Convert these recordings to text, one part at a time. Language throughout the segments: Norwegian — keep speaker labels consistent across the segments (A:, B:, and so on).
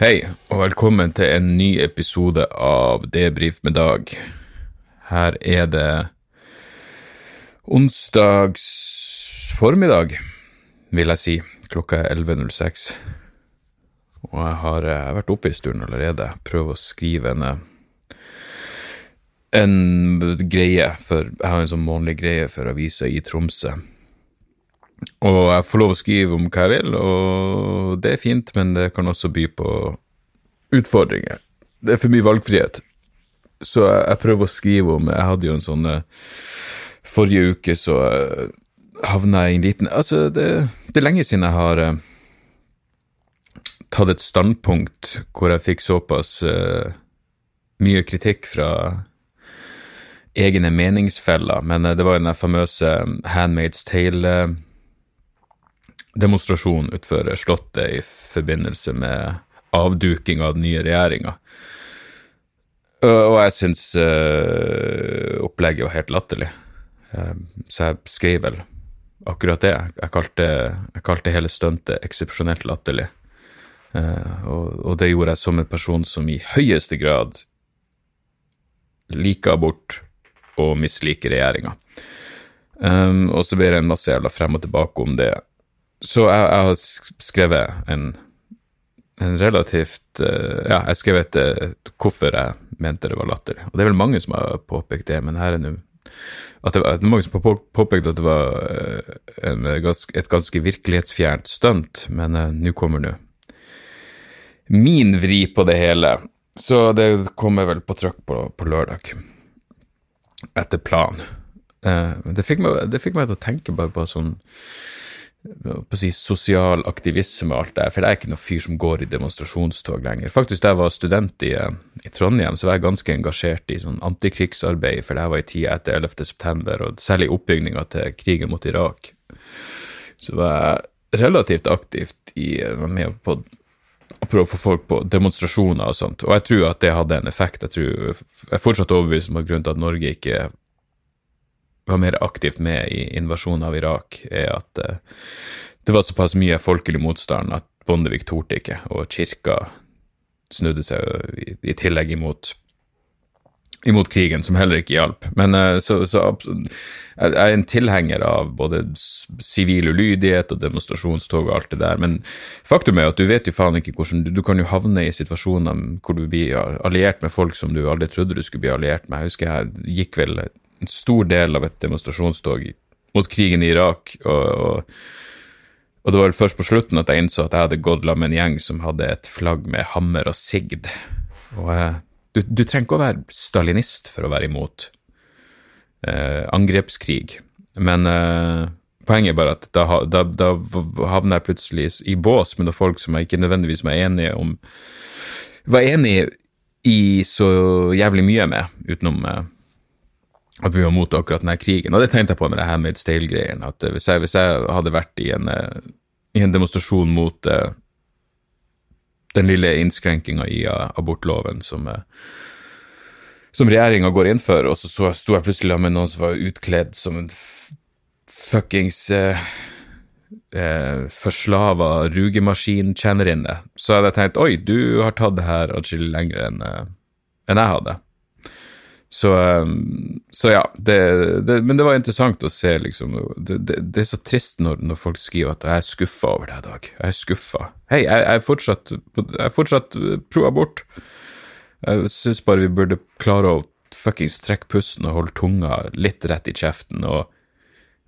A: Hei, og velkommen til en ny episode av Debrif med Dag. Her er det onsdags formiddag, vil jeg si. Klokka er 11.06. Og jeg har, har vært oppe en stund allerede. Prøver å skrive en, en greie for Jeg har en sånn månedlig greie for avisa i Tromsø. Og jeg får lov å skrive om hva jeg vil, og det er fint, men det kan også by på utfordringer. Det er for mye valgfrihet. Så jeg, jeg prøver å skrive om Jeg hadde jo en sånn eh, Forrige uke så uh, havna jeg i en liten Altså, det, det er lenge siden jeg har uh, tatt et standpunkt hvor jeg fikk såpass uh, mye kritikk fra egne meningsfeller, men det var jo den famøse Handmaid's Tale demonstrasjon utenfor Slottet i forbindelse med avduking av den nye regjeringa. Og jeg syns uh, opplegget var helt latterlig, uh, så jeg skrev vel akkurat det. Jeg kalte, jeg kalte hele stuntet eksepsjonelt latterlig. Og, og, det gjorde jeg som en person som i høyeste grad liker abort og misliker regjeringa. Um, og så blir det en masse jævla frem og tilbake om det så jeg, jeg, har skrevet en, en relativt uh, Ja, jeg skrev et uh, hvorfor jeg mente det var latterlig. Og det er vel mange som har påpekt det, men her er nå at det var mange som har påpekt at det var uh, en, et ganske virkelighetsfjernt stunt, men nå kommer nå min vri på det hele. Så det kommer vel på trykk på, på lørdag, etter planen. det, fikk meg, det fikk meg til å tenke bare på sånn på å si, sosial aktivisme og alt det for det er ikke noe fyr som går i demonstrasjonstog lenger. Faktisk, da jeg var student i, eh, i, Trondheim, så var jeg ganske engasjert i sånn antikrigsarbeid, for det var i tida etter 11. september, og særlig oppbygninga til krigen mot Irak. Så var jeg relativt aktivt i, var med på å prøve å få folk på demonstrasjoner og sånt, og jeg tror at det hadde en effekt. Jeg, tror, jeg er fortsatt overbevist om at grunnen til at Norge ikke var mer aktivt med i invasjonen av Irak, er at uh, det var såpass mye folkelig motstand at Bondevik torde ikke, og kirka snudde seg i, i tillegg imot imot krigen, som heller ikke hjalp. Men uh, så, så jeg er en tilhenger av både sivil ulydighet og demonstrasjonstog og alt det der, men faktum er at du vet jo faen ikke hvordan Du, du kan jo havne i situasjoner hvor du blir alliert med folk som du aldri trodde du skulle bli alliert med. Jeg husker jeg gikk vel en stor del av et demonstrasjonstog mot krigen i Irak. Og, og, og, det var først på slutten at jeg innså at jeg hadde gått sammen med en gjeng som hadde et flagg med hammer og sigd. Og eh, du, du, trenger ikke å være stalinist for å være imot eh, angrepskrig, men eh, poenget er bare at da, da, da havner jeg plutselig i bås med noen folk som jeg ikke nødvendigvis var enige om var enig i så jævlig mye med, utenom eh, at vi var mot akkurat denne krigen. Og det tenkte jeg på med det her med Stale-greien. At hvis jeg, hvis jeg, hadde vært i en, eh, i en demonstrasjon mot uh, den lille innskrenkinga i uh, abortloven som, uh, som regjeringa går inn for, og så, så sto jeg plutselig med noen som var utkledd som en fuckings uh, eh, forslava rugemaskinkjennerinne, så hadde jeg tenkt oi, du har tatt det her atskillig lenger enn enn jeg hadde. Så, um, så ja, det, det, men det var interessant å se, liksom. Det, det er så trist når, når, folk skriver at 'jeg er skuffa over deg, Dag'. Jeg er skuffa. Hei, jeg, jeg, er fortsatt, jeg er fortsatt pro abort. Jeg syns bare vi burde klare å fuckings trekke pusten og holde tunga litt rett i kjeften. og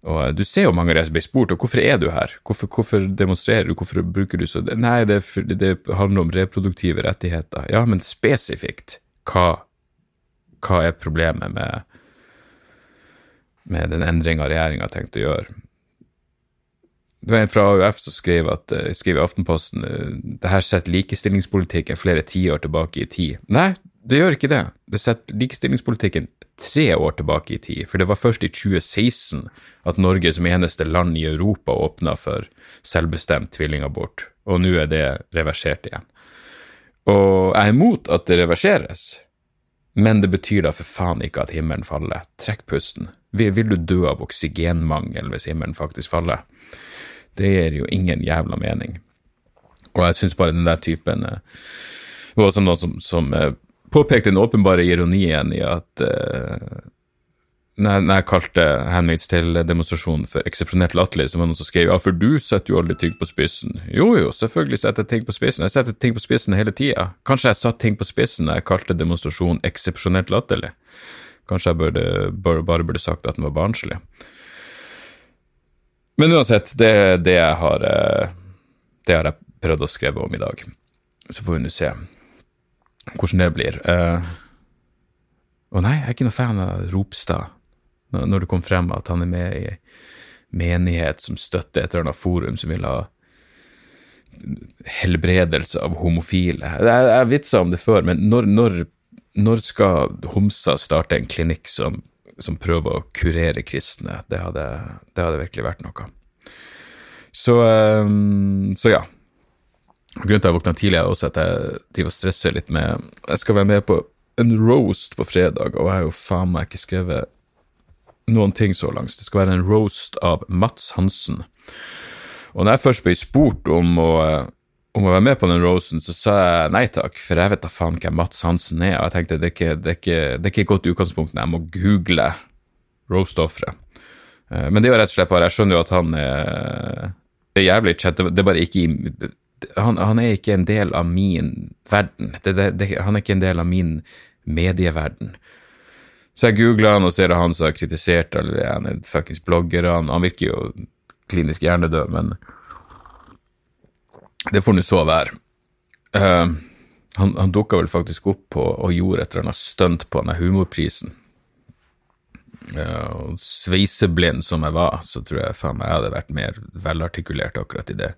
A: og du ser jo mange som blir spurt, og hvorfor er du her? Hvorfor, hvorfor demonstrerer du, hvorfor bruker du så Nei, det, det handler om reproduktive rettigheter. Ja, men spesifikt, hva hva er problemet med, med den endringa regjeringa har tenkt å gjøre. Det var en fra AUF som skrev, at, eh, skrev i Aftenposten eh, det her setter likestillingspolitikken flere tiår tilbake i tid. Nei, det gjør ikke det. Det setter likestillingspolitikken tre år tilbake i tid, for det var først i 2016 at Norge som eneste land i Europa åpna for selvbestemt tvillingabort, og nå er det reversert igjen. Og jeg er imot at det reverseres, men det betyr da for faen ikke at himmelen faller. Trekk pusten. Vil du dø av oksygenmangel hvis himmelen faktisk faller? Det gir jo ingen jævla mening. Og jeg syns bare den der typen Det var også noen som, som uh, påpekte den åpenbare ironien i at uh, når jeg kalte Handmaid's Tale-demonstrasjonen for eksepsjonelt latterlig, så var det noen som skrev ja, for du setter jo aldri ting på spissen. Jo jo, selvfølgelig setter jeg ting på spissen. Jeg setter ting på spissen hele tida. Kanskje jeg satte ting på spissen da jeg kalte demonstrasjonen eksepsjonelt latterlig. Kanskje jeg burde, bare, bare burde sagt at den var barnslig. Men uansett, det det jeg har eh, Det har jeg prøvd å skrive om i dag. Så får vi nå se hvordan det blir. Uh, oh nei, jeg er ikke noe fan av Ropstad når det kom frem at han er med i menighet som støtter et eller annet forum som vil ha helbredelse av homofile. Jeg har vitsa om det før, men når, når, når skal homser starte en klinikk som, som, prøver å kurere kristne? Det hadde, det hadde virkelig vært noe. Så, um, så ja. Grunnen til at jeg våkna tidlig, er også at jeg driver og stresser litt med Jeg skal være med på en roast på fredag, og jeg har jo faen meg ikke skrevet noen ting så langt. Det skal være en roast av Mats Hansen. Og når jeg først ble spurt om å, om å være med på den roasten, så sa jeg nei takk, for jeg vet da faen hvem Mats Hansen er. Og jeg tenkte det er ikke, det er ikke, det er ikke et godt utgangspunkt når jeg må google roast-offeret. Eh, men det er jo rett og slett bare Jeg skjønner jo at han er, er jævlig chat. Det er bare ikke han, han, er ikke en del av min verden. Det, det, han er ikke en del av min medieverden. Så jeg googla han, og ser det han som har kritisert alle de fuckings bloggerne. Han virker jo klinisk hjernedød, men det får nå så være. Uh, han, han dukka vel faktisk opp på, og gjorde et eller annet stunt på denne humorprisen. Uh, sveiseblind som jeg var, så tror jeg faen meg jeg hadde vært mer velartikulert akkurat i det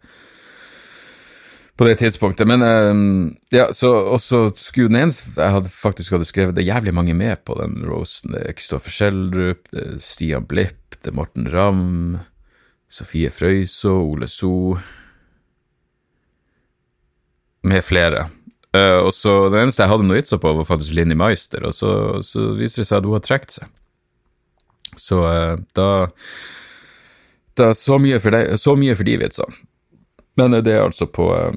A: på det tidspunktet. Men uh, ja, så også den eneste Jeg hadde faktisk hadde skrevet det er jævlig mange med på den rosen. Det er Kristoffer Schjelderup, det er Stian Blipp, det er Morten Ramm, Sofie Frøysaa, Ole So Med flere. Uh, og så Den eneste jeg hadde noe vitser på, var faktisk Linni Meister, og så, så, viser det seg at hun har trukket seg. Så uh, da, da så, mye for de, så mye for de vitsene. Men det er altså på eh,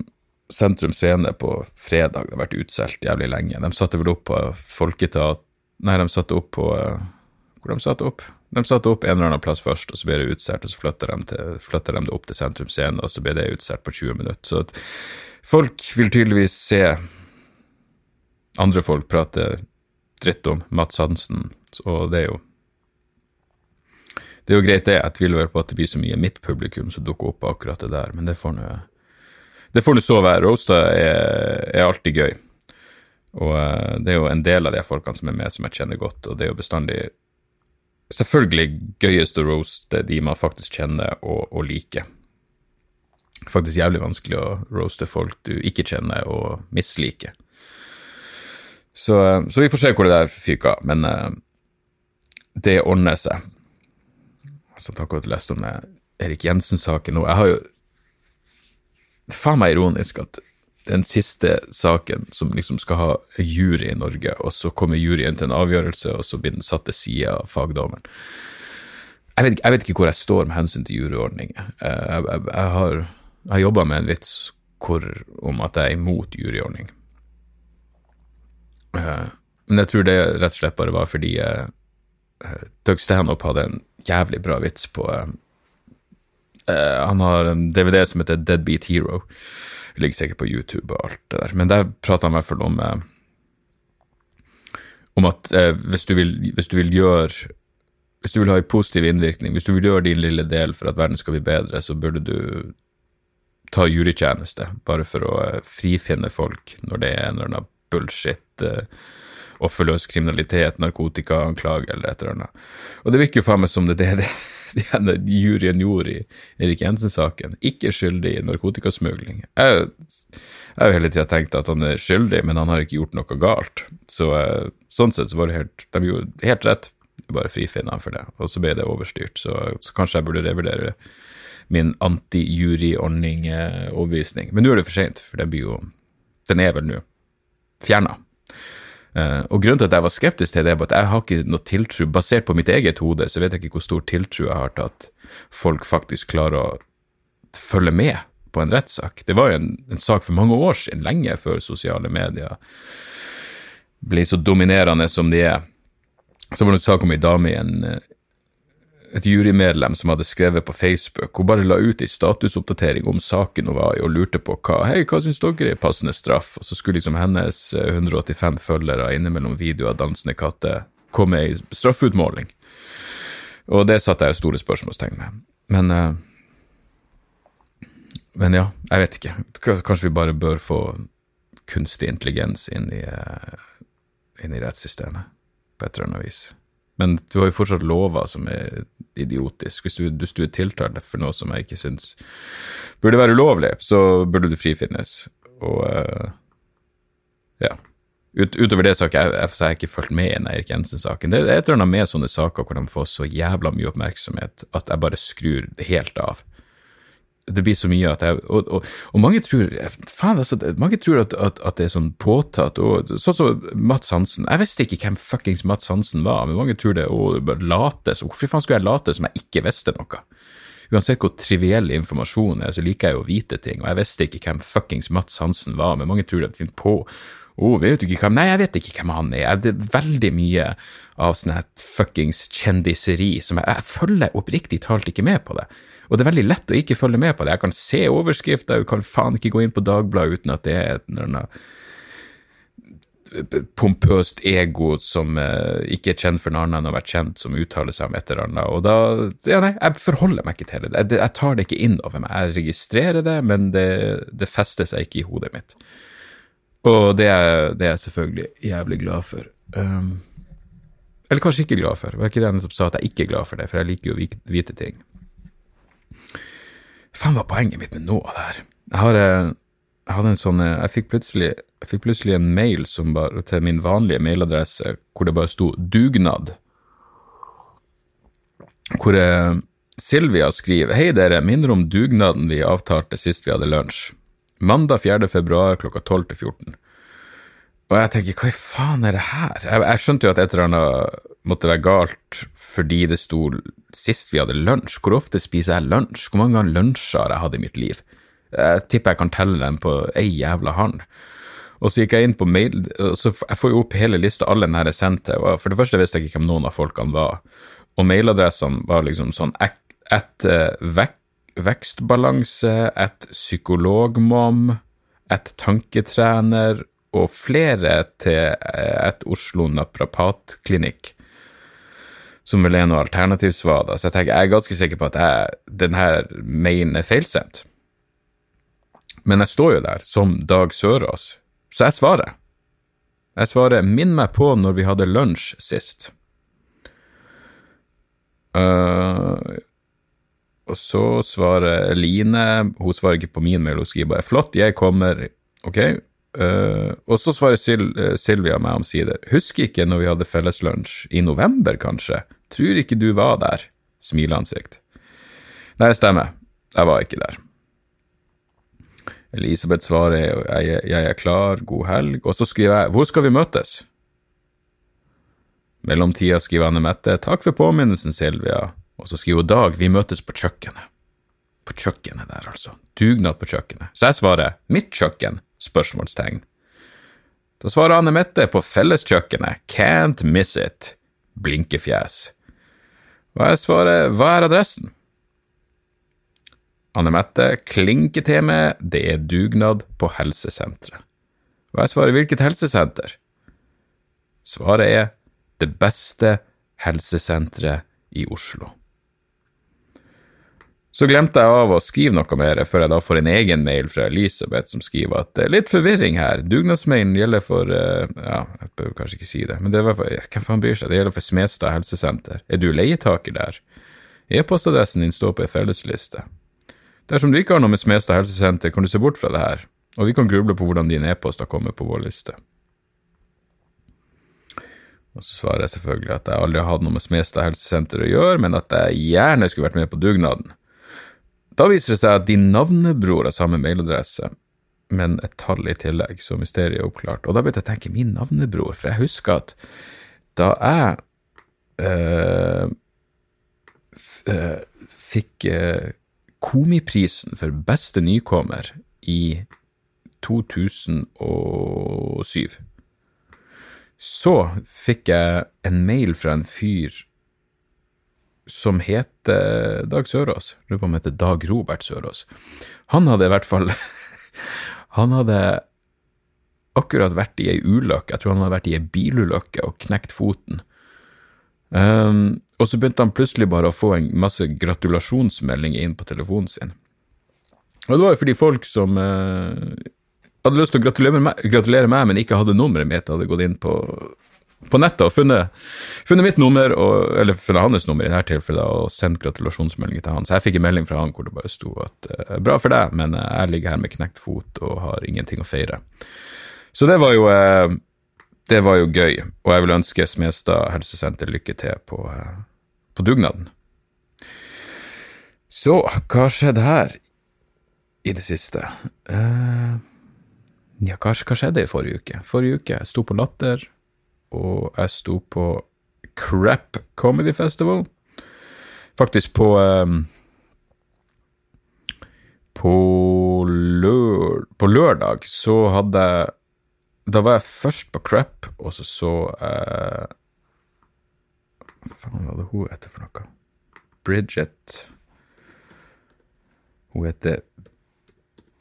A: Sentrum Scene på fredag. Det har vært utsolgt jævlig lenge. De satte vel opp på Folketeat... Nei, de satte opp på eh, Hvor de satte opp? De satte opp en eller annen plass først, og så ble det utsolgt, og så flytter de, de, det opp til Sentrum Scene, og så ble det utsolgt på 20 minutter. Så at folk vil tydeligvis se andre folk prate dritt om Mats Hansen, og det er jo det er jo greit, det. Jeg tviler på at det blir så mye mitt publikum som dukker opp akkurat det der, men det får nå det får nå så være. Roaster er, er, alltid gøy. Og uh, det er jo en del av de folkene som er med, som jeg kjenner godt, og det er jo bestandig selvfølgelig gøyest å roaste de man faktisk kjenner og, og liker. Faktisk jævlig vanskelig å roaste folk du ikke kjenner og misliker. Så, uh, så vi får se hvor det der fyker, men det ordner seg som akkurat leste om Erik Jensen-saken nå. Jeg har jo Det er faen meg ironisk at den siste saken som liksom skal ha jury i Norge, og så kommer juryen til en avgjørelse, og så blir den satt til side av fagdommeren. Jeg vet, jeg vet, ikke hvor jeg står med hensyn til juryordninger. Jeg, jeg, jeg har, har jobba med en vits hvor, om at jeg er imot juryordning. Eh, men jeg tror det rett og slett bare var fordi jeg, Doug Stanhope hadde en jævlig bra vits på uh, Han har en DVD som heter Deadbeat Hero. Det ligger sikkert på YouTube og alt det der. Men der prater han i hvert fall om uh, om at uh, hvis, du vil, hvis, du vil, gjøre Hvis du vil ha en positiv innvirkning, hvis du vil gjøre din lille del for at verden skal bli bedre, så burde du ta jurytjeneste, bare for å frifinne folk når det er en eller annen bullshit uh, offerløs kriminalitet, narkotikaanklage eller et eller annet. Og det virker jo faen meg som det er det, det juryen gjorde i Erik Jensen-saken. Ikke skyldig i narkotikasmugling. Jeg, har jo hele tida tenkt at han er skyldig, men han har ikke gjort noe galt. Så eh, sånn sett så var det helt, de gjorde helt rett, bare frifinne han for det. Og så ble det overstyrt, så, så kanskje jeg burde revurdere min anti-juryordning-overbevisning. Men nå er det for seint, for den blir jo Den er vel nå fjerna. Uh, og grunnen til at jeg var skeptisk til det, er at jeg har ikke noe tiltro Basert på mitt eget hode, så vet jeg ikke hvor stor tiltro jeg har til at folk faktisk klarer å følge med på en rettssak. Det var jo en, en, sak for mange år siden, lenge før sosiale medier ble så dominerende som de er. Så var det en sak om ei dame i en, et jurymedlem som hadde skrevet på Facebook. Hun bare la ut ei statusoppdatering om saken hun var i, og lurte på hva Hei, hva syns dere er passende straff? Og så skulle liksom hennes 185 følgere innimellom videoer av dansende katter komme i straffeutmåling. Og det satte jeg store spørsmålstegn med. Men uh, Men ja, jeg vet ikke. Kanskje vi bare bør få kunstig intelligens inn i, uh, inn i rettssystemet, på et eller annet vis. Men du har jo fortsatt lover som er idiotisk. Hvis du, hvis du er tiltalt for noe som jeg ikke syns burde være ulovlig, så burde du frifinnes. Og uh, ja. Ut, utover det så har jeg, jeg, jeg ikke fulgt med i den Erik Jensen-saken. Det er et eller annet med sånne saker hvor de får så jævla mye oppmerksomhet at jeg bare skrur helt av. Det blir så mye at jeg Og, og, og mange tror faen, altså, mange tror at, at, at, det er sånn påtatt. og Sånn som Mats Hansen. Jeg visste ikke hvem fuckings Mats Hansen var, men mange tror det å late som Hvorfor faen skulle jeg late som jeg ikke visste noe? Uansett hvor triviell informasjon er, så liker jeg jo å vite ting, og jeg visste ikke hvem fuckings Mats Hansen var, men mange tror det finner på oh, vet du ikke hvem Nei, jeg vet ikke hvem han er. Det er veldig mye av sånn fuckings kjendiseri som jeg, jeg følger oppriktig talt ikke med på det. Og det er veldig lett å ikke følge med på det. Jeg kan se overskrifter, jeg kan faen ikke gå inn på Dagbladet uten at det er et eller annet pompøst ego som uh, ikke er kjent for noe annet enn å være kjent, som uttaler seg om et eller annet. Og da Ja, nei, jeg forholder meg ikke til det. Jeg, jeg tar det ikke inn over meg. Jeg registrerer det, men det, det fester seg ikke i hodet mitt. Og det er, det er, jeg selvfølgelig jævlig glad for. Um, eller kanskje ikke glad for. Det var ikke det jeg nettopp sa at jeg ikke er glad for det, for jeg liker jo å vite ting. Faen, hva poenget mitt med noe av det her? Jeg, har, eh, jeg hadde en sånn eh, Jeg fikk plutselig, jeg fikk plutselig en mail bare, til min vanlige mailadresse hvor det bare sto 'dugnad'. Hvor eh, Silvia skriver 'Hei dere, minner om dugnaden vi avtalte sist vi hadde lunsj'. Mandag 4. februar klokka 12 til 14. Og jeg tenker, hva i faen er det her? Jeg, jeg, skjønte jo at et eller annet måtte være galt fordi det sto sist vi hadde lunsj. Hvor ofte spiser jeg lunsj? Hvor mange ganger lunsjer har jeg hatt i mitt liv? Jeg tipper jeg kan telle dem på ei jævla hand. Og så gikk jeg inn på mail, så jeg får jo opp hele lista alle den her er sendt til. For det første visste jeg ikke hvem noen av folkene var. Og mailadressene var liksom sånn et, vek, vekstbalanse, et psykologmom, et tanketrener og flere til et Oslo naprapatklinikk, som vel er noe alternativsvar. Så jeg tenker, jeg er ganske sikker på at jeg, denne mailen er feilsendt. Men jeg står jo der som Dag Sørås, så jeg svarer. Jeg svarer 'minn meg på når vi hadde lunsj sist'. Uh, og så svarer Line Hun svarer ikke på min mail, hun skriver bare 'flott, jeg kommer'. Ok. Uh, og så svarer Syl uh, Sylvia meg omsider. Husker ikke når vi hadde felleslunsj. I november, kanskje? Tror ikke du var der. Smileansikt. Nei, det stemmer. Jeg var ikke der. Elisabeth svarer jeg, er klar, god helg. Og så skriver jeg hvor skal vi møtes? Mellomtida skriver Anne Mette takk for påminnelsen, Silvia. Og så skriver hun Dag, vi møtes på kjøkkenet. På kjøkkenet der, altså. Dugnad på kjøkkenet. Så jeg svarer mitt kjøkken? spørsmålstegn. Da svarer Anne Mette på felleskjøkkenet, can't miss it, blinkefjes. Og jeg svarer hva er adressen? Anne Mette klinker til meg, det er dugnad på helsesenteret. Og jeg svarer hvilket helsesenter? Svaret er det beste helsesenteret i Oslo. Så glemte jeg av å skrive noe mer, før jeg da får en egen mail fra Elisabeth som skriver at det er litt forvirring her. Dugnadsmailen gjelder for uh, Ja, jeg bør kanskje ikke si det, men det er for, hvem faen bryr seg? Det gjelder for Smestad helsesenter. Er du leietaker der? E-postadressen din står på ei fellesliste. Dersom du ikke har noe med Smestad helsesenter, kan du se bort fra det her, og vi kan gruble på hvordan din e-post har kommet på vår liste. Og så svarer jeg selvfølgelig at jeg aldri har hatt noe med Smestad helsesenter å gjøre, men at jeg gjerne skulle vært med på dugnaden. Da viser det seg at din navnebror har samme mailadresse, men et tall i tillegg, så mysteriet er oppklart. Og da begynte jeg å tenke min navnebror, for jeg husker at da jeg øh, øh, fikk øh, Komiprisen for beste nykommer i 2007. Så fikk jeg en mail fra en fyr som heter Dag Sørås. Lurer på om han heter Dag Robert Sørås. Han hadde i hvert fall Han hadde akkurat vært i ei ulykke. Jeg tror han hadde vært i ei bilulykke og knekt foten. Um, og så begynte han plutselig bare å få en masse gratulasjonsmeldinger inn på telefonen sin. Og det var jo fordi folk som uh, hadde lyst til å gratulere meg, gratulere meg, men ikke hadde nummeret mitt, hadde gått inn på, på nettet og funnet, funnet, mitt nummer, og, eller funnet hans nummer i dette tilfellet, og sendt gratulasjonsmeldinger til han. Så jeg fikk en melding fra han hvor det bare sto at uh, bra for deg, men uh, jeg ligger her med knekt fot og har ingenting å feire. Så det var jo det var jo gøy, og jeg vil ønske Smestad helsesenter lykke til på, på dugnaden. Så, hva skjedde her i det siste? Ja, hva, hva, skjedde i forrige uke? Forrige uke jeg sto på Latter, og jeg sto på Crap Comedy Festival. Faktisk på um, på, lør på lørdag så hadde jeg Da var jeg først på Crap, og så så jeg Hva faen hadde hun etter for noe? Bridget Hun heter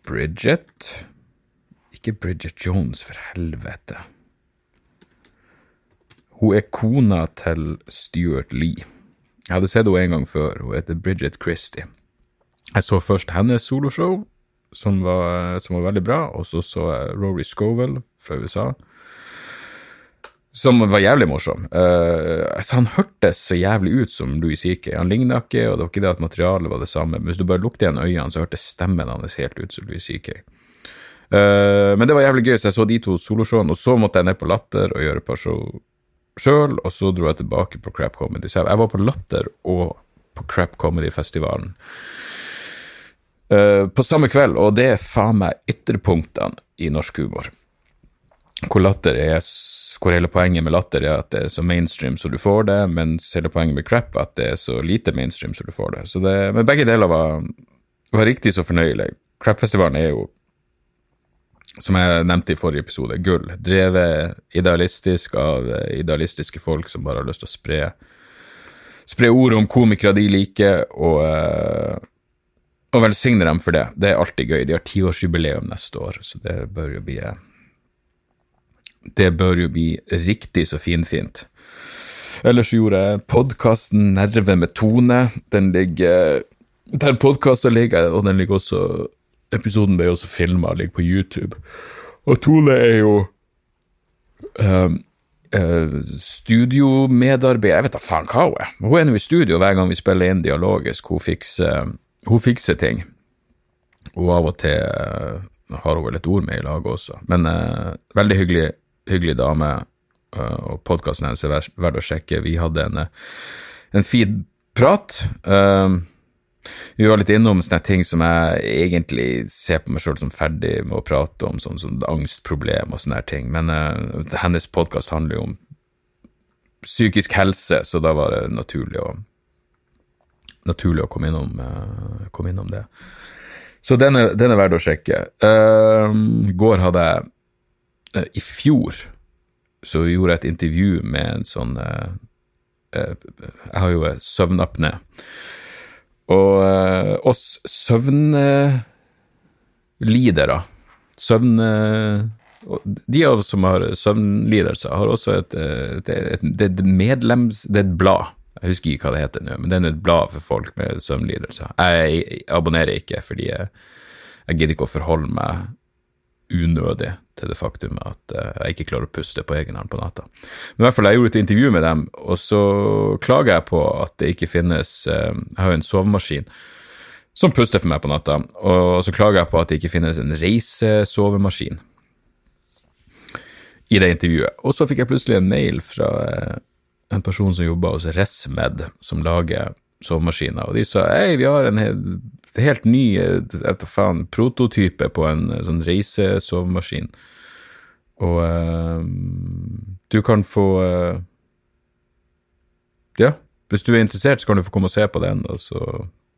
A: Bridget Ikke Bridget Jones, for helvete. Hun er kona til Stuart Lee. Jeg hadde sett henne en gang før. Hun heter Bridget Christie. Jeg så først hennes soloshow, som var, som var veldig bra, og så så jeg Rory Scovel fra USA som var jævlig morsom. Uh, altså han hørtes så jævlig ut som Louis C.K. Han ligna ikke, og det var ikke det at materialet var det samme, men hvis du bare lukket igjen øynene, så hørtes stemmen hans helt ut som Louis C.K. Uh, eh, men det var jævlig gøy, så jeg så de to soloshowene, og så måtte jeg ned på Latter og gjøre et par show sjøl, og så dro jeg tilbake på Crap Comedy. Så jeg var på Latter og på Crap Comedy-festivalen uh, på samme kveld, og det er faen meg ytterpunktene i norsk humor. Hvor latter er hvor hele poenget med latter er at det er så mainstream så du får det, mens hele poenget med crap er at det er så lite mainstream så du får det. Så det men begge deler var, var riktig så fornøyelig. Crapfestivalen er jo, som jeg nevnte i forrige episode, gull. Drevet idealistisk av idealistiske folk som bare har lyst til å spre, spre ord om komikere de liker, og, eh, og velsigne dem for det. Det er alltid gøy. De har tiårsjubileum neste år, så det bør jo bli det bør jo bli riktig så finfint. Ellers gjorde jeg podkasten Nerve med Tone. Den ligger der podkaster ligger, og den ligger også Episoden ble også filma og ligger på YouTube. Og Tone er jo uh, uh, studiomedarbeider Jeg vet da faen hva hun er. Hun er nå i studio hver gang vi spiller inn dialogisk. Hun fikser, hun fikser ting. Og av og til uh, har hun vel et ord med i laget også. Men uh, veldig hyggelig hyggelig dame, eh, og podkasten hennes er verdt å sjekke. Vi hadde en, eh, en fin prat. Uh, vi var litt innom sånne ting som jeg egentlig ser på meg sjøl som ferdig med å prate om, sånn som angstproblem og sånne ting, men uh, hennes podkast handler jo om psykisk helse, så da var det naturlig å, naturlig å komme, innom, uh, komme innom det. Så den er, den er verdt å sjekke. Uh, går hadde jeg uh, i fjor så gjorde jeg et intervju med en sånn Jeg har jo søvnapné. Og oss søvnlidere Søvn... De av oss som har søvnlidelser, har også et, et, et, et medlems... Det er et blad. Jeg husker ikke hva det heter nå, men det er et blad for folk med søvnlidelser. Jeg abonnerer ikke, fordi jeg, jeg gidder ikke å forholde meg unødig til det faktum at uh, jeg ikke klarer å puste på egen hånd på natta. Men i hvert fall, jeg gjorde et intervju med dem, og så klager jeg på at det ikke finnes uh, Jeg har jo en sovemaskin som puster for meg på natta, og så klager jeg på at det ikke finnes en reisesovemaskin i det intervjuet. Og så fikk jeg plutselig en mail fra uh, en person som jobber hos Resmed, som lager sovemaskiner, og de sa hei, vi har en helt ny etter faen, prototype på en eh, sånn reisesovemaskin. Og uh, du kan få uh, Ja, hvis du er interessert, så kan du få komme og se på den, og så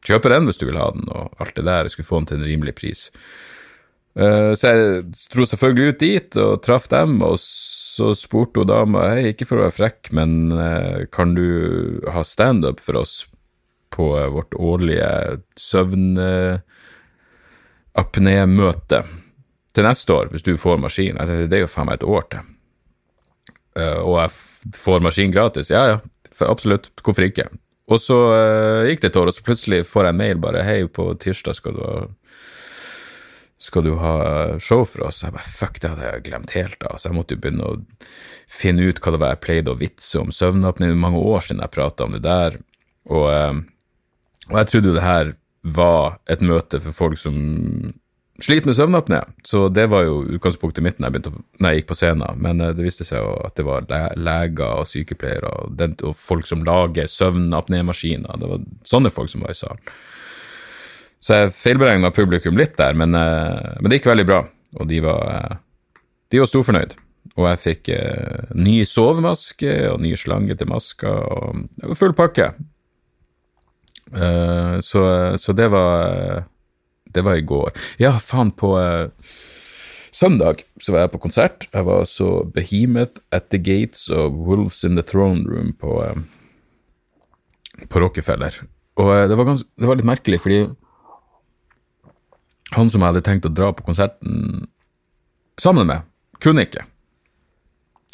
A: kjøpe den hvis du vil ha den, og alt det der. Jeg skulle få den til en rimelig pris. Uh, så jeg dro selvfølgelig ut dit og traff dem, og så spurte hun dama hei, ikke for å være frekk, men kan du ha standup for oss på uh, vårt årlige søvnapné-møte til neste år, hvis du får maskin? Det er jo faen meg et år til. og jeg får maskin gratis? Ja ja, absolutt, hvorfor ikke? Og så gikk det et år, og så plutselig får jeg en mail bare hei, på tirsdag skal du ha skal du ha show for oss? Jeg bare fuck, det hadde jeg glemt helt av. Så jeg måtte jo begynne å finne ut hva det var jeg pleide å vitse om søvnapné. Det er mange år siden jeg prata om det der. Og, eh, og, jeg trodde jo det her var et møte for folk som sliter med søvnapné. Så det var jo utgangspunktet mitt når jeg, å, når jeg gikk på scenen. Men eh, det viste seg jo at det var leger og sykepleiere og, og folk som lager søvnapnémaskiner. Det var sånne folk som var i salen. Så jeg feilberegna publikum litt der, men, eh, men, det gikk veldig bra. Og de var, eh, de var storfornøyd. Og jeg fikk eh, ny sovemaske og ny slange til maska, og det var full pakke. Uh, så, så, det var Det var i går. Ja, faen, på uh, søndag så var jeg på konsert. Jeg var så Behemoth at the Gates og Wolves in the Throne Room på, uh, på Rockefeller. Og det var, ganske, det var litt merkelig, fordi han som jeg hadde tenkt å dra på konserten sammen med, kunne ikke.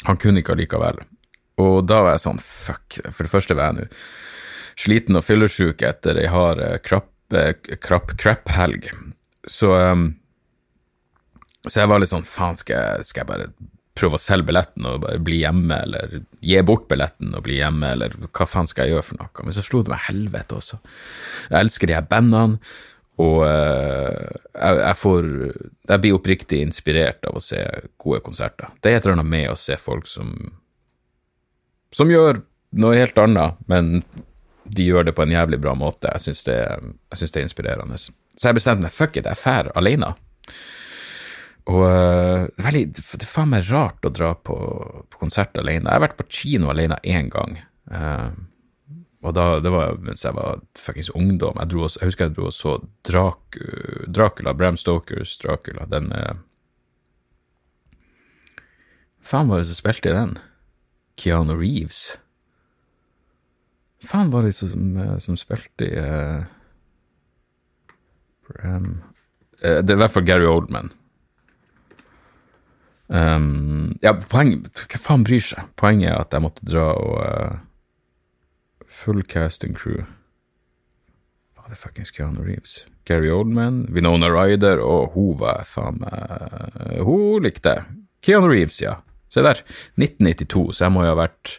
A: Han kunne ikke allikevel. Og da var jeg sånn, fuck. For det første var jeg nå sliten og fyllesyk etter ei hard krapp, krapp, crap-helg. Så, um, så jeg var litt sånn, faen, skal skal jeg bare prøve å selge billetten og bare bli hjemme, eller gi bort billetten og bli hjemme, eller hva faen skal jeg gjøre for noe? Men så slo det meg helvete også. Jeg elsker de her bandene, og uh, jeg, jeg, får Jeg blir oppriktig inspirert av å se gode konserter. Det er et eller annet med å se folk som som gjør noe helt annet, men de gjør det på en jævlig bra måte. Jeg syns det, det, er inspirerende. Så jeg bestemte meg, fuck it, jeg drar alene. Og det, er veldig, det er faen meg rart å dra på, på, konsert alene. Jeg har vært på kino alene én gang. Uh, og da, det var mens jeg var fuckings ungdom. Jeg, dro, jeg, husker jeg dro og så Drak, Dracula, Bram Stokers Dracula. Den eh, Faen var det som spilte i den? Keanu Reeves? Faen var det som, eh, som spilte i uh, Bram uh, Det er i hvert fall Gary Oldman. Um, ja, poeng Hva faen bryr seg? Poenget er at jeg måtte dra og uh, Full casting crew. Hva er det fuckings Keanu Reeves? Gary Oldman, Vinona Ryder, og hun var faen meg Hun likte. Keanu Reeves, ja. Se der. 1992, så jeg må jo ha vært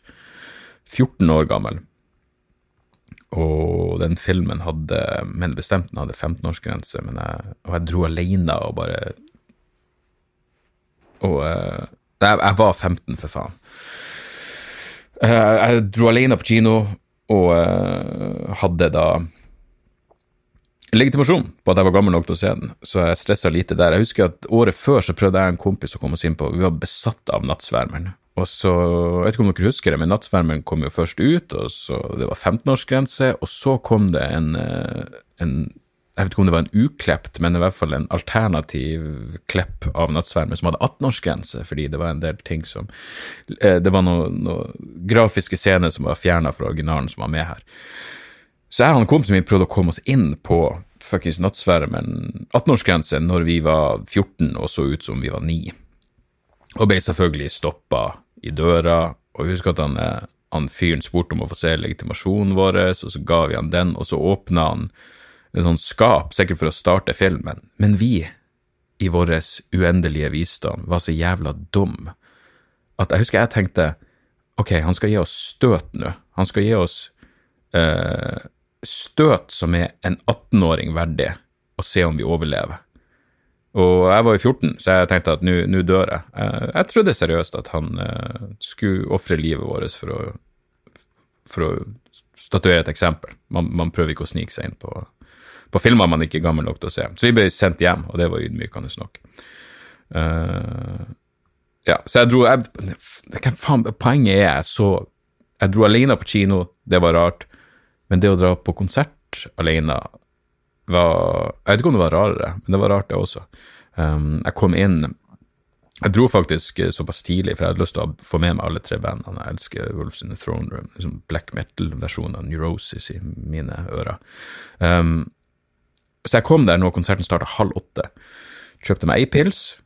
A: 14 år gammel. Og den filmen hadde Men bestemt den hadde 15-årsgrense, men jeg, og jeg dro alene og bare Og uh, jeg, jeg, var 15, for faen. Uh, jeg dro alene på kino, og uh, hadde da legitimasjon på at jeg var gammel nok til å se den, så jeg stressa lite der. Jeg husker at året før så prøvde jeg en kompis å komme oss inn på, vi var besatt av Nattsvermeren. Og så, jeg vet ikke om dere husker det, men Nattsvermeren kom jo først ut, og så det var 15-årsgrense, og så kom det en, eh, en jeg vet ikke om det var en uklept, men i hvert fall en alternativ klepp av Nattsvermen som hadde 18-årsgrense, fordi det var en del ting som eh, Det var noen noe grafiske scener som var fjerna fra originalen, som var med her. Så jeg og en kompis min prøvde å komme oss inn på fuckings Nattsvermeren 18-årsgrense når vi var 14 og så ut som vi var 9, og ble selvfølgelig stoppa i døra. Og husker at han, han fyren spurte om å få se legitimasjonen vår, og så ga vi han den, og så åpna han en sånn skap, sikkert for å starte filmen, men vi, i vår uendelige visdom, var så jævla dum at jeg husker jeg tenkte ok, han skal gi oss støt nå, han skal gi oss uh, støt som er en 18-åring verdig, og se om vi overlever. Og jeg var jo 14, så jeg tenkte at nå dør jeg. jeg. Jeg trodde seriøst at han uh, skulle ofre livet vårt for å, for å statuere et eksempel. Man, man prøver ikke å snike seg inn på på filmer man ikke er gammel nok til å se. Så vi ble sendt hjem, og det var ydmykende nok. Uh, ja, så jeg dro jeg, faen, Poenget er jeg så Jeg dro alene på kino, det var rart, men det å dra på konsert alene var Jeg vet ikke om det var rarere, men det var rart, det også. Um, jeg kom inn Jeg dro faktisk såpass tidlig, for jeg hadde lyst til å få med meg alle tre bandene. Jeg elsker Wolves in the Throne Room, liksom black metal-versjonen av Neurosis i mine ører. Um, så jeg kom der når konserten starta halv åtte. Kjøpte meg ei pils,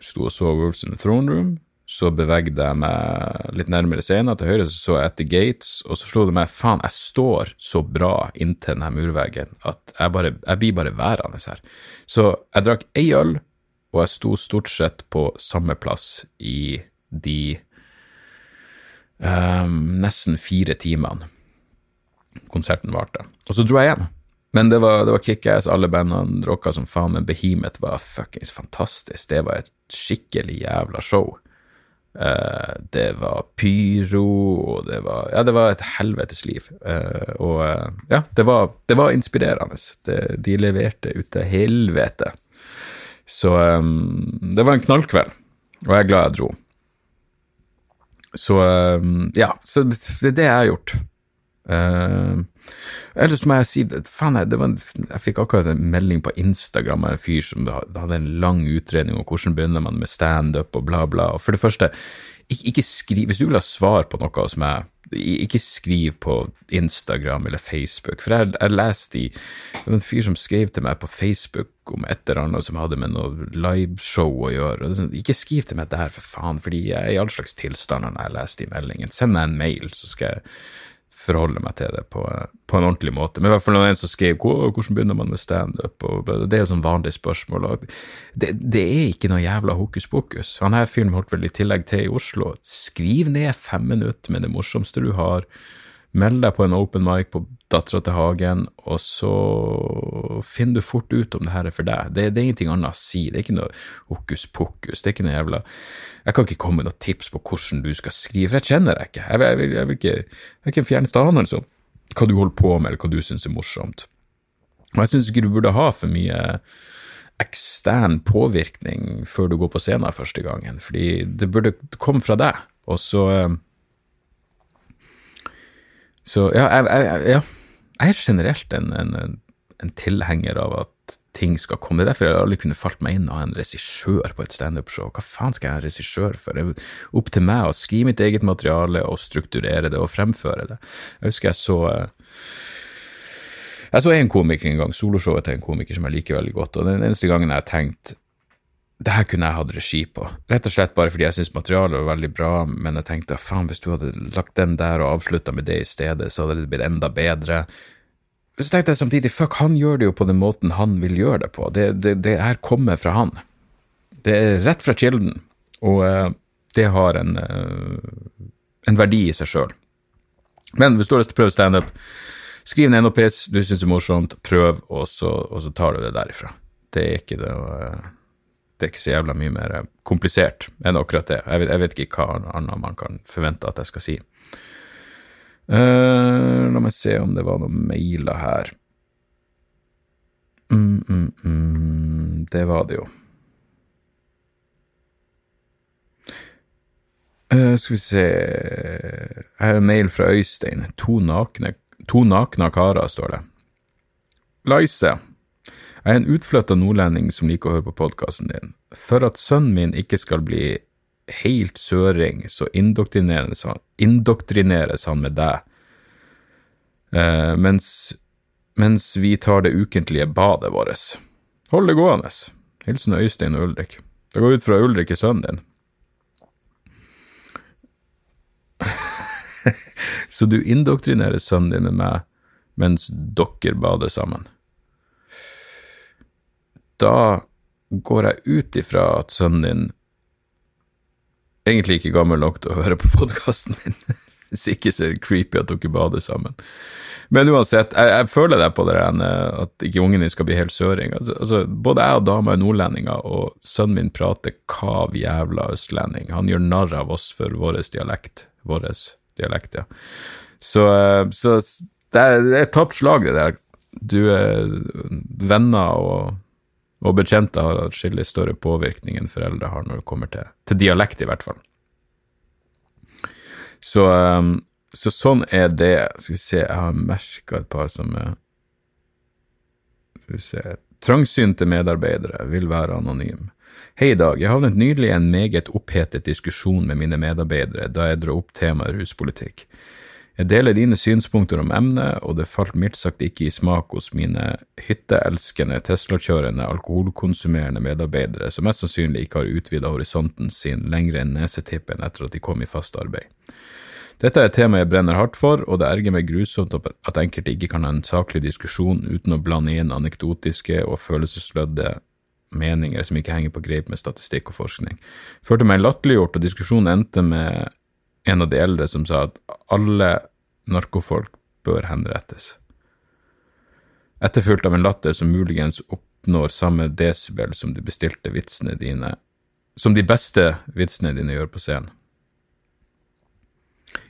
A: sto og så Wolves in the Throne Room. Så bevegde jeg meg litt nærmere scenen. Til høyre så, så jeg etter Gates, og så slo det meg faen, jeg står så bra inntil denne murveggen at jeg, bare, jeg blir bare værende her. Så jeg drakk ei øl, og jeg sto stort sett på samme plass i de um, nesten fire timene konserten varte. Og så dro jeg hjem. Men det var, var kickass, alle bandene rocka som faen, men Behemoth var fuckings fantastisk. Det var et skikkelig jævla show. Uh, det var pyro, og det var Ja, det var et helvetes liv. Uh, og uh, ja, det var, det var inspirerende. Det, de leverte ut til helvete. Så um, det var en knallkveld, og jeg er glad jeg dro. Så um, ja, så det er det jeg har gjort. Uh, ellers må jeg si faen, jeg, en, jeg fikk akkurat en melding på Instagram av en fyr som hadde en lang utredning om hvordan begynner man med standup og bla, bla. Og for det første, ikke, ikke skriv Hvis du vil ha svar på noe hos meg, ikke skriv på Instagram eller Facebook, for jeg, jeg leste i Det var en fyr som skrev til meg på Facebook om et eller annet som hadde med noe liveshow å gjøre. Sånn, ikke skriv til meg der, for faen, fordi jeg er i all slags tilstander når jeg leser de meldingene. Send meg en mail, så skal jeg forholde meg til det på, på, en ordentlig måte. Men i hvert fall noen som skrev hvordan begynner man med standup, det er jo sånn vanlig spørsmål. Det, det, er ikke noe jævla hokus pokus. Han her fyren holdt vel i tillegg til i Oslo. Skriv ned fem minutter med det morsomste du har. Meld deg på en open mic på Dattera til Hagen, og så finner du fort ut om det her er for deg. Det, det, er ingenting annet å si, det er ikke noe hokus pokus, det er ikke noe jævla Jeg kan ikke komme med noen tips på hvordan du skal skrive, for jeg kjenner deg ikke. Jeg, jeg, vil, jeg, vil, ikke Jeg er ikke en fjerneste anelse om hva du holder på med, eller hva du syns er morsomt. Og jeg syns ikke du burde ha for mye ekstern påvirkning før du går på scenen første gangen, fordi det burde komme fra deg, og så så ja, jeg, jeg, jeg, jeg er generelt en, en, en, tilhenger av at ting skal komme. Det er derfor jeg aldri kunne falt meg inn av en regissør på et standup-show. Hva faen skal jeg ha en regissør for? Det er opp til meg å skrive mitt eget materiale og strukturere det og fremføre det. Jeg husker jeg så jeg så en komiker en gang, soloshowet til en komiker som jeg liker veldig godt, og den eneste gangen jeg har tenkt det her kunne jeg hatt regi på. Rett og slett bare fordi jeg syntes materialet var veldig bra, men jeg tenkte faen, hvis du hadde lagt den der og avslutta med det i stedet, så hadde det blitt enda bedre. Så tenkte jeg samtidig, fuck, han gjør det jo på den måten han vil gjøre det på. Det, det, det her kommer fra han. Det er rett fra kilden, og uh, det har en, uh, en verdi i seg sjøl. Men hvis du har lyst til å prøve standup, skriv ned noe piss du syns er morsomt, prøv, og så, og så, tar du det derifra. Det er ikke det å uh, det er ikke så jævla mye mer komplisert enn akkurat det. Jeg vet, jeg vet ikke hva annet man kan forvente at jeg skal si. Uh, la meg se om det var noen mailer her. Mm, mm, mm, det var det jo. Uh, skal vi se Her er en mail fra Øystein. To nakne, to nakne karer, står det. Laise. Jeg er en utflytta nordlending som liker å høre på podkasten din. For at sønnen min ikke skal bli helt søring, så indoktrineres han, indoktrineres han med deg, eh, mens, mens, vi tar det ukentlige badet vårt. Hold det gående. Hilsen Øystein og Ulrik. Det går ut fra Ulrik er sønnen din. så du indoktrinerer sønnen din med meg mens dere bader sammen da går jeg ut ifra at sønnen din egentlig ikke gammel nok til å høre på podkasten min. Hvis ikke så er det creepy at dere bader sammen. Men uansett, jeg, jeg føler deg på det at ikke ungen din skal bli helt søring. Altså, altså, både jeg og dama er nordlendinger, og sønnen min prater kav jævla østlending. Han gjør narr av oss for vår dialekt. Vår dialekt, ja. Så, så det er et tapt slag, det der. Du er venner og og bekjente har atskillig større påvirkning enn foreldre har når det kommer til, til dialekt, i hvert fall. Så, um, så, sånn er det. Skal vi se, jeg har merka et par som er Skal vi se Trangsynte medarbeidere vil være anonym. Hei, Dag. Jeg havnet nylig i en meget opphetet diskusjon med mine medarbeidere da jeg dro opp temaet ruspolitikk. Jeg deler dine synspunkter om emnet, og det falt mildt sagt ikke i smak hos mine hytteelskende, Tesla-kjørende, alkoholkonsumerende medarbeidere som mest sannsynlig ikke har utvida horisonten sin lenger enn nesetippen etter at de kom i fast arbeid. Dette er et tema jeg brenner hardt for, og det erger meg grusomt at enkelte ikke kan ha en saklig diskusjon uten å blande inn anekdotiske og følelseslødde meninger som ikke henger på greip med statistikk og forskning. Førte meg latterliggjort, og diskusjonen endte med en av de eldre som sa at alle narkofolk bør henrettes. Etterfulgt av en latter som muligens oppnår samme desibel som de bestilte vitsene dine, som de beste vitsene dine gjør på scenen.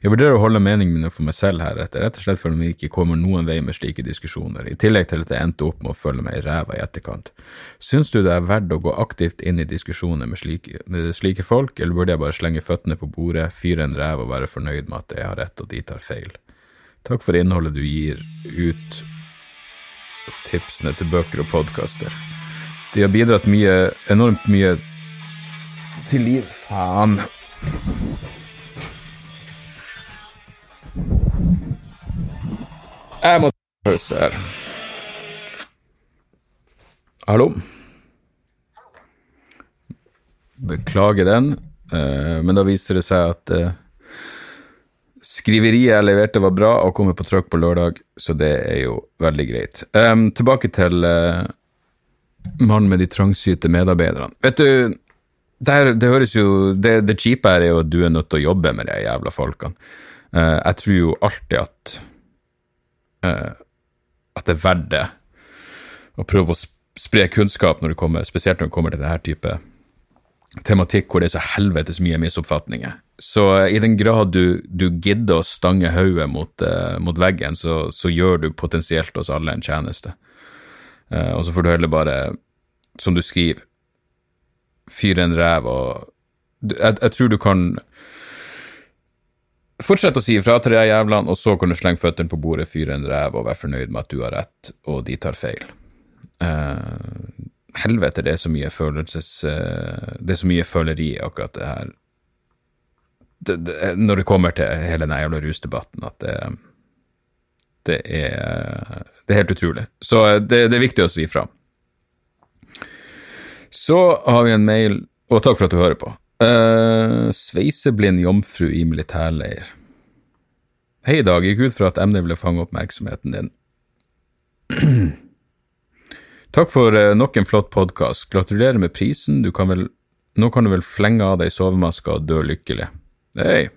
A: Jeg vurderer å holde meningene mine for meg selv heretter, rett og slett fordi vi ikke kommer noen vei med slike diskusjoner, i tillegg til at jeg endte opp med å følge meg i ræva i etterkant. Syns du det er verdt å gå aktivt inn i diskusjoner med slike, med slike folk, eller burde jeg bare slenge føttene på bordet, fyre en ræv og være fornøyd med at jeg har rett og de tar feil? Takk for innholdet du gir ut, tipsene til bøker og podkaster. De har bidratt mye, enormt mye til liv Faen. Jeg må ta pause her. Hallo? Beklager den, uh, men da viser det seg at uh, skriveriet jeg leverte var bra og kommer på trykk på lørdag, så det er jo veldig greit. Um, tilbake til uh, mannen med de trangsynte medarbeiderne. Vet du, det, her, det høres jo Det, det kjipe her er jo at du er nødt til å jobbe med de jævla folkene. jeg tror jo alltid at at det er verdt det å prøve å spre kunnskap når det kommer, spesielt når det kommer til denne type tematikk hvor det er så helvetes mye misoppfatninger. Så i den grad du, du gidder å stange hodet mot, uh, mot, veggen, så, så, gjør du potensielt oss alle en tjeneste. Uh, og så får du heller bare, som du skriver, fyre en ræv og jeg, jeg, tror du kan fortsette å si ifra til de jævlene, og så kan du slenge føttene på bordet, fyre en ræv og være fornøyd med at du har rett, og de tar feil. Uh, helvete, det er så mye følelses... Det er så mye føleri akkurat det her. Det, det, når det kommer til hele den jævla rusdebatten, at det, det er Det er helt utrolig. Så det, det er viktig å si fra. Så har vi en mail, og takk for at du hører på. Uh, sveiseblind jomfru i militærleir. Hei, Dag. Gikk ut fra at emnet ville fange oppmerksomheten din. Takk for uh, nok en flott podkast. Gratulerer med prisen. Du kan vel, nå kan du vel flenge av deg sovemaska og dø lykkelig. Hei.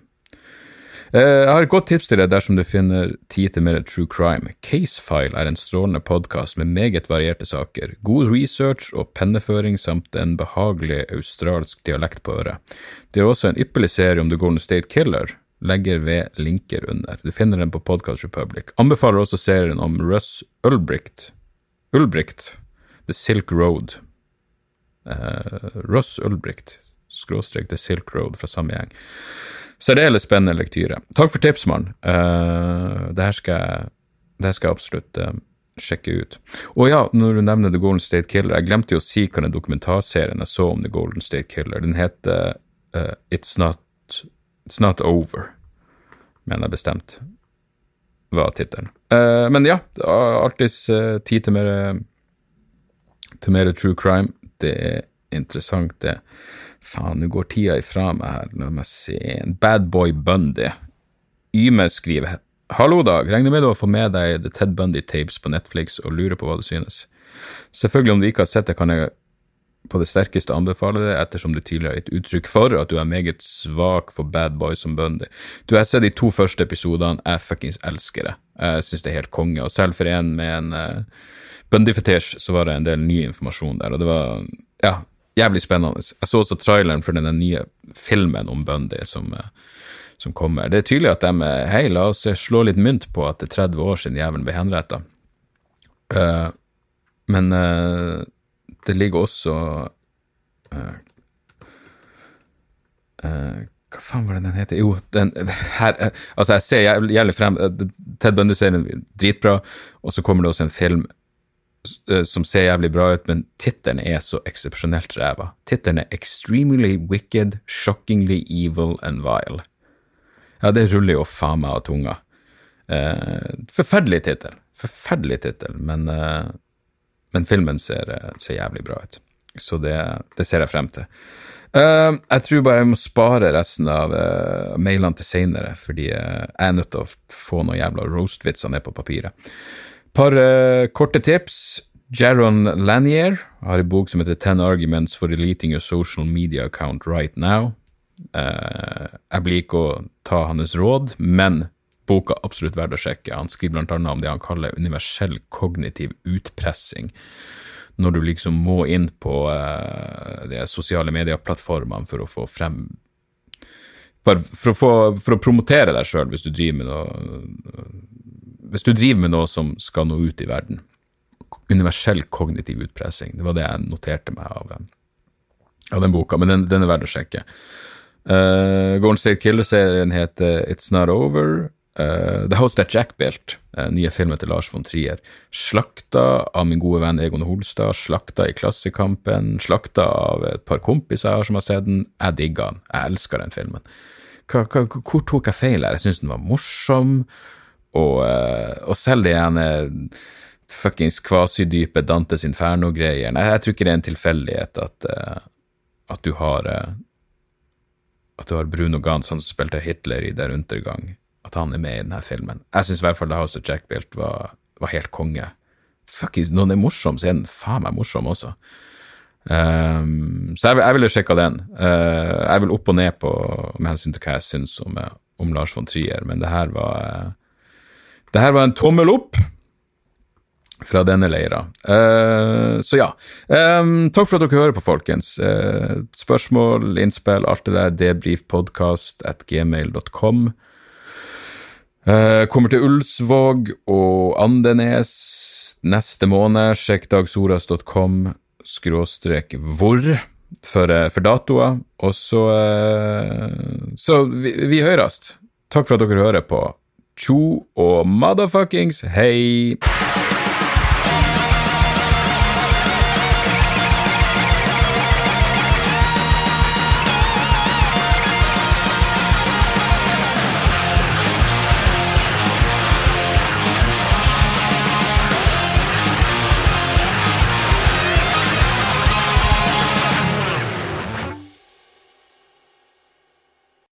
A: Uh, jeg har et godt tips til deg dersom du finner tid til mer true crime. Casefile er en strålende podkast med meget varierte saker, god research og penneføring samt en behagelig australsk dialekt på øret. Det er også en ypperlig serie om The Golden State Killer, legger ved linker under. Du finner den på Podcast Republic. Anbefaler også serien om Russ Ulbricht, Ulbricht The Silk Road. Uh, Russ Ulbricht, skråstrek The Silk Road fra samme gjeng. Særdeles spennende lektyre. Takk for tips, mann. Uh, det, her skal jeg, skal jeg absolutt uh, sjekke ut. Og ja, når du nevner The Golden State Killer, jeg glemte jo å si hva den dokumentarserien jeg så om The Golden State Killer. Den heter uh, It's, Not, It's Not Over, mener jeg bestemt var tittelen. Uh, men ja, alltids uh, tid til mer, til mer true crime. Det er interessant, det. Faen, nå går tida ifra meg her. La meg se Bad Boy Bundy. Yme skriver Hallo, Dag. Regner med du har fått med deg The Ted Bundy Tapes på Netflix og lurer på hva du synes. Selvfølgelig, om du ikke har sett det, kan jeg på det sterkeste anbefale det, ettersom du tidligere har gitt uttrykk for at du er meget svak for bad boys som Bundy. Du har sett de to første episodene, jeg fuckings elsker det. Jeg synes det er helt konge, og selv for en med en uh, Bundy-fetisj, så var det en del ny informasjon der, og det var, ja, jævlig spennende. Jeg så også traileren for den nye filmen om Bundy som, eh, som, kommer. Det er tydelig at de er Hei, la oss slå litt mynt på at det er 30 år siden jævelen ble henretta. Uh, eh, men uh, det ligger også uh, Hva faen var det den heter? Jo, den her Altså, jeg ser jævlig frem Ted Bundy-serien dritbra, og så kommer det også en film eh, som ser jævlig bra ut, men tittelen er så eksepsjonelt ræva. Tittelen er Extremely Wicked, Shockingly Evil and Vile. Ja, det ruller jo faen meg av tunga. Eh, forferdelig tittel. Forferdelig tittel, men, eh, men, filmen ser, eh, ser, jævlig bra ut. Så det, det ser jeg frem til. Uh, jeg tror bare jeg må spare resten av uh, mailene til seinere, fordi jeg er nødt til å få noen jævla roast-vitser ned på papiret. Par korte tips. Jaron Lanier har en bok som heter Ten Arguments for Deleting Your Social Media Account Right Now. jeg blir ikke å ta hans råd, men boka er absolutt verdt å sjekke. Han skriver blant annet om det han kaller universell kognitiv utpressing når du liksom må inn på uh, de sosiale medieplattformene for å få frem for å, få, for å promotere deg sjøl hvis du driver med noe Hvis du driver med noe som skal nå ut i verden. Universell kognitiv utpressing. Det var det jeg noterte meg av, av den boka, men den, den er verdt å sjekke. Uh, Golden State Killer-serien heter It's Not Over. Uh, The House That Jack Built, uh, nye filmen til Lars von Trier, slakta av min gode venn Egon Holstad, slakta i Klassekampen, slakta av et par kompiser jeg har som har sett den. Jeg digga den, jeg elsker den filmen. Hva, hvor tok jeg feil her? Jeg syns den var morsom, og, uh, og selv det ene fuckings kvasidype Dantes Inferno-greiene jeg, jeg, tror ikke det er en tilfeldighet at, at du har at du har Bruno Gans, han som spilte Hitler i Der Untergang at han er med i denne filmen. Jeg syns i hvert fall The House of Jack Bilt var, var helt konge. Fuckings, når den er morsom, så er den faen meg morsom også. Um, så jeg, jeg ville sjekka den. Uh, jeg vil opp og ned på med hensyn til hva jeg syns om, eh, om, Lars von Trier, men det her var Det her var en tommel opp fra denne leira. Uh, så ja. Um, takk for at dere hører på, folkens. Uh, spørsmål, innspill, alt det der, debrifpodkast at gmail.com. Uh, kommer til Ulsvåg og Andenes neste måned. Sjekk dagsoras.com skråstrek hvor for, eh, for datoer. Og så Så vi, vi høres. Takk for at dere hører på. Tjo og motherfuckings hei!